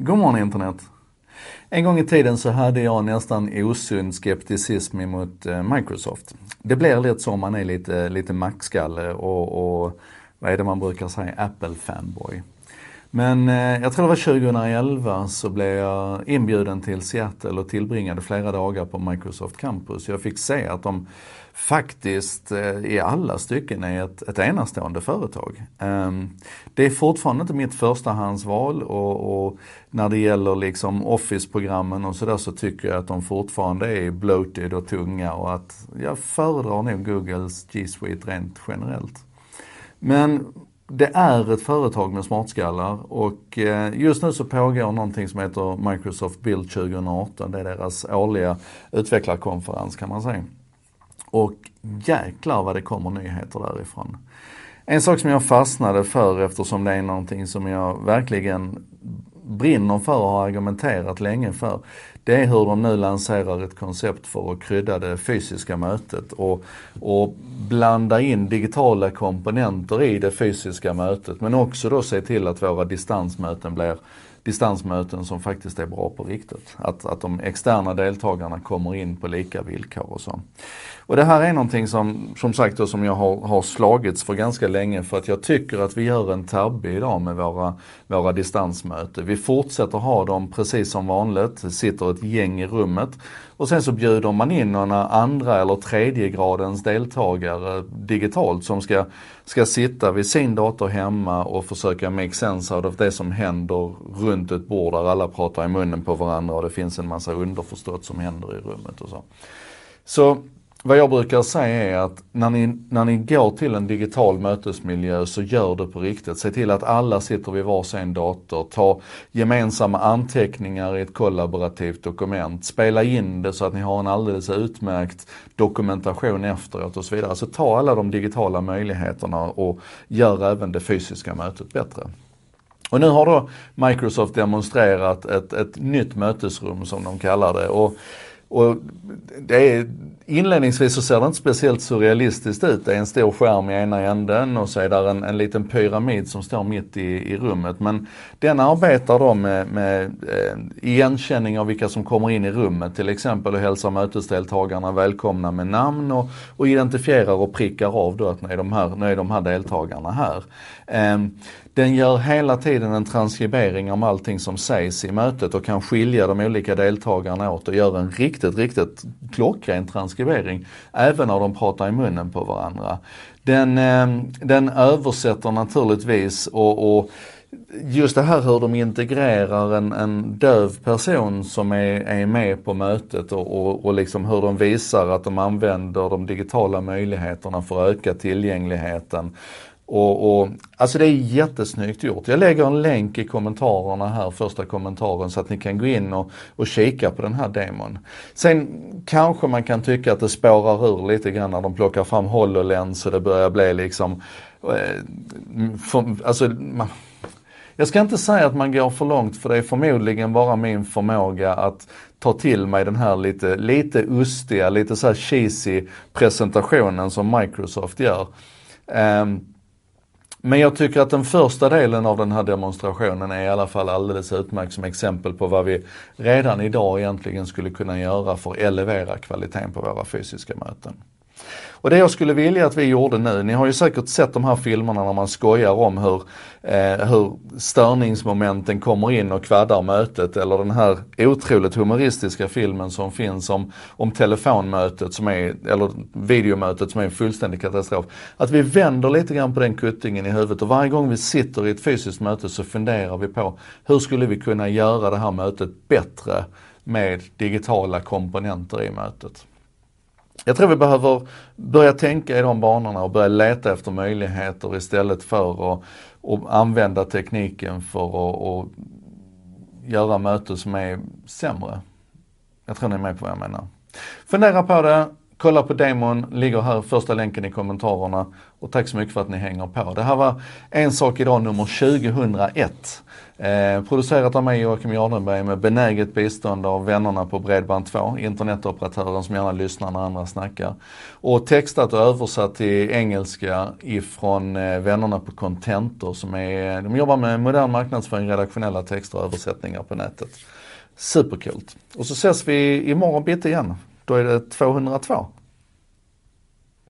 God morgon internet! En gång i tiden så hade jag nästan osund skepticism emot eh, Microsoft. Det blir lätt så om man är lite, lite mackskalle och, och vad är det man brukar säga, Apple-fanboy. Men eh, jag tror det var 2011 så blev jag inbjuden till Seattle och tillbringade flera dagar på Microsoft Campus. Jag fick se att de faktiskt eh, i alla stycken är ett, ett enastående företag. Eh, det är fortfarande inte mitt förstahandsval och, och när det gäller liksom Office-programmen och sådär så tycker jag att de fortfarande är bloated och tunga och att jag föredrar nog Googles G Suite rent generellt. Men det är ett företag med smartskallar och eh, just nu så pågår någonting som heter Microsoft Build 2018. Det är deras årliga utvecklarkonferens kan man säga. Och jäklar vad det kommer nyheter därifrån. En sak som jag fastnade för eftersom det är någonting som jag verkligen brinner för och har argumenterat länge för. Det är hur de nu lanserar ett koncept för att krydda det fysiska mötet och, och blanda in digitala komponenter i det fysiska mötet men också då se till att våra distansmöten blir distansmöten som faktiskt är bra på riktigt. Att, att de externa deltagarna kommer in på lika villkor och så. Och det här är någonting som, som sagt då, som jag har, har slagits för ganska länge för att jag tycker att vi gör en tabbe idag med våra, våra distansmöten. Vi fortsätter ha dem precis som vanligt, det sitter ett gäng i rummet och sen så bjuder man in några andra eller tredje gradens deltagare digitalt som ska, ska sitta vid sin dator hemma och försöka make sense out of det som händer runt runt ett bord där alla pratar i munnen på varandra och det finns en massa underförstått som händer i rummet och så. Så vad jag brukar säga är att när ni, när ni går till en digital mötesmiljö så gör det på riktigt. Se till att alla sitter vid varsin dator. Ta gemensamma anteckningar i ett kollaborativt dokument. Spela in det så att ni har en alldeles utmärkt dokumentation efteråt och så vidare. Alltså ta alla de digitala möjligheterna och gör även det fysiska mötet bättre. Och nu har då Microsoft demonstrerat ett, ett nytt mötesrum som de kallar det. Och och det är, inledningsvis så ser det inte speciellt surrealistiskt ut. Det är en stor skärm i ena änden och så är där en, en liten pyramid som står mitt i, i rummet. Men den arbetar då med, med eh, igenkänning av vilka som kommer in i rummet till exempel och hälsar mötesdeltagarna välkomna med namn och, och identifierar och prickar av då att nu är de här, nu är de här deltagarna här. Eh, den gör hela tiden en transkribering om allting som sägs i mötet och kan skilja de olika deltagarna åt och gör en riktigt, riktigt klockren transkribering. Även när de pratar i munnen på varandra. Den, ehm, den översätter naturligtvis och, och just det här hur de integrerar en, en döv person som är, är med på mötet och, och, och liksom hur de visar att de använder de digitala möjligheterna för att öka tillgängligheten. Och, och, alltså det är jättesnyggt gjort. Jag lägger en länk i kommentarerna här, första kommentaren, så att ni kan gå in och, och kika på den här demon. Sen kanske man kan tycka att det spårar ur lite grann när de plockar fram HoloLens och det börjar bli liksom, eh, för, alltså, man, jag ska inte säga att man går för långt för det är förmodligen bara min förmåga att ta till mig den här lite, lite ustiga, lite så här cheesy presentationen som Microsoft gör. Um, men jag tycker att den första delen av den här demonstrationen är i alla fall alldeles utmärkt som exempel på vad vi redan idag egentligen skulle kunna göra för att elevera kvaliteten på våra fysiska möten. Och det jag skulle vilja att vi gjorde nu, ni har ju säkert sett de här filmerna när man skojar om hur, eh, hur störningsmomenten kommer in och kvaddar mötet eller den här otroligt humoristiska filmen som finns om, om telefonmötet som är, eller videomötet som är en fullständig katastrof. Att vi vänder lite grann på den kuttingen i huvudet och varje gång vi sitter i ett fysiskt möte så funderar vi på hur skulle vi kunna göra det här mötet bättre med digitala komponenter i mötet. Jag tror vi behöver börja tänka i de banorna och börja leta efter möjligheter istället för att, och använda tekniken för att, och göra möten som är sämre. Jag tror ni är med på vad jag menar. Fundera på det, kolla på demon, ligger här första länken i kommentarerna. Och tack så mycket för att ni hänger på. Det här var En sak idag nummer 2001. Eh, producerat av mig Joakim Jardenberg med benäget bistånd av vännerna på Bredband2, internetoperatören som gärna lyssnar när andra snackar. Och textat och översatt till engelska ifrån eh, vännerna på Contentor som är, de jobbar med modern marknadsföring, redaktionella texter och översättningar på nätet. Supercoolt. Och så ses vi imorgon bitti igen. Då är det 202.